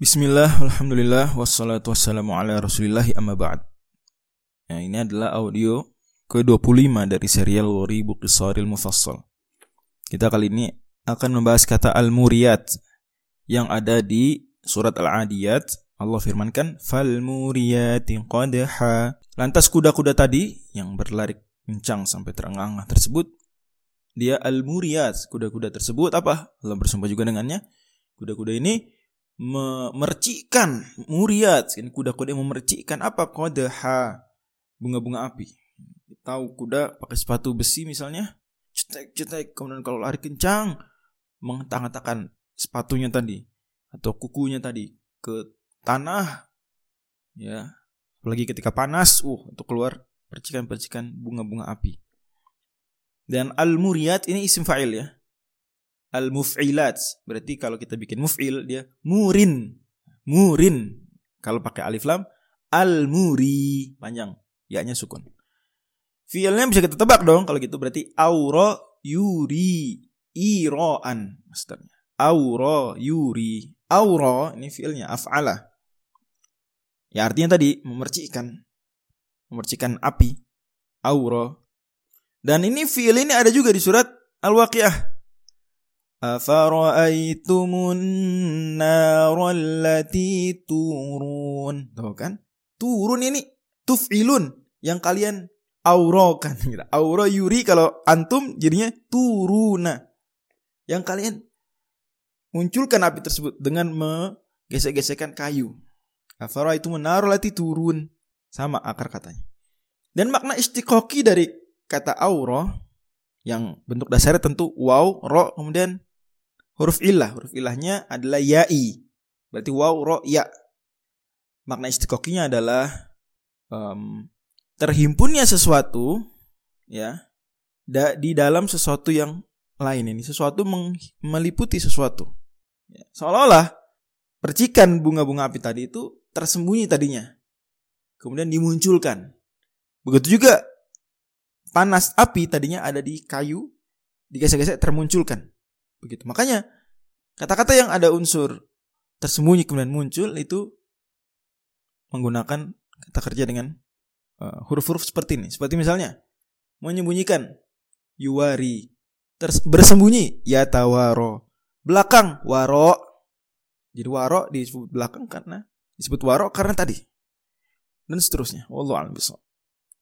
Bismillah, Alhamdulillah, wassalatu wassalamu ala rasulillah amma ba'd. Nah ini adalah audio ke-25 dari serial Waribu Qisaril Mufassal. Kita kali ini akan membahas kata Al-Muriyat Yang ada di surat Al-Adiyat. Allah firmankan Fal-Muriyati qadha Lantas kuda-kuda tadi yang berlari kencang sampai terengah-engah tersebut Dia Al-Muriyat. Kuda-kuda tersebut apa? Allah bersumpah juga dengannya. Kuda-kuda ini memercikan muriat kuda-kuda yang memercikan apa? Kodeha bunga-bunga api. Tahu kuda pakai sepatu besi misalnya? Cetek cetek. Kemudian kalau lari kencang menghentak-hentakan sepatunya tadi atau kukunya tadi ke tanah ya. Apalagi ketika panas uh untuk keluar percikan-percikan bunga-bunga api. Dan al muriat ini isim fa'il ya al-muf'ilat. Berarti kalau kita bikin muf'il dia murin. Murin. Kalau pakai alif lam al-muri panjang, ya-nya sukun. Fiilnya bisa kita tebak dong kalau gitu berarti aura yuri iroan masternya. Aura yuri. Aura ini fiilnya af'ala. Ya artinya tadi memercikan. Memercikan api. Aura. Dan ini fiil ini ada juga di surat Al-Waqiah Afara'aitumun narallati turun. Tahu kan? Turun ini tuf'ilun yang kalian aurakan. Aura yuri kalau antum jadinya turuna. Yang kalian munculkan api tersebut dengan menggesek-gesekkan kayu. Afara'aitumun narallati turun. Sama akar katanya. Dan makna istiqoki dari kata aura yang bentuk dasarnya tentu waw, ro, kemudian huruf ilah. Huruf ilahnya adalah ya'i. Berarti waw, ro, ya. Makna istiqoqinya adalah um, terhimpunnya sesuatu ya da, di dalam sesuatu yang lain ini. Sesuatu meliputi sesuatu. Ya. Seolah-olah percikan bunga-bunga api tadi itu tersembunyi tadinya. Kemudian dimunculkan. Begitu juga panas api tadinya ada di kayu, digesek-gesek termunculkan. Begitu. Makanya kata-kata yang ada unsur tersembunyi kemudian muncul itu menggunakan kata kerja dengan uh, huruf-huruf seperti ini. Seperti misalnya menyembunyikan yuwari, bersembunyi ya tawaro, belakang waro. Jadi waro disebut belakang karena disebut waro karena tadi dan seterusnya. Wallahu a'lam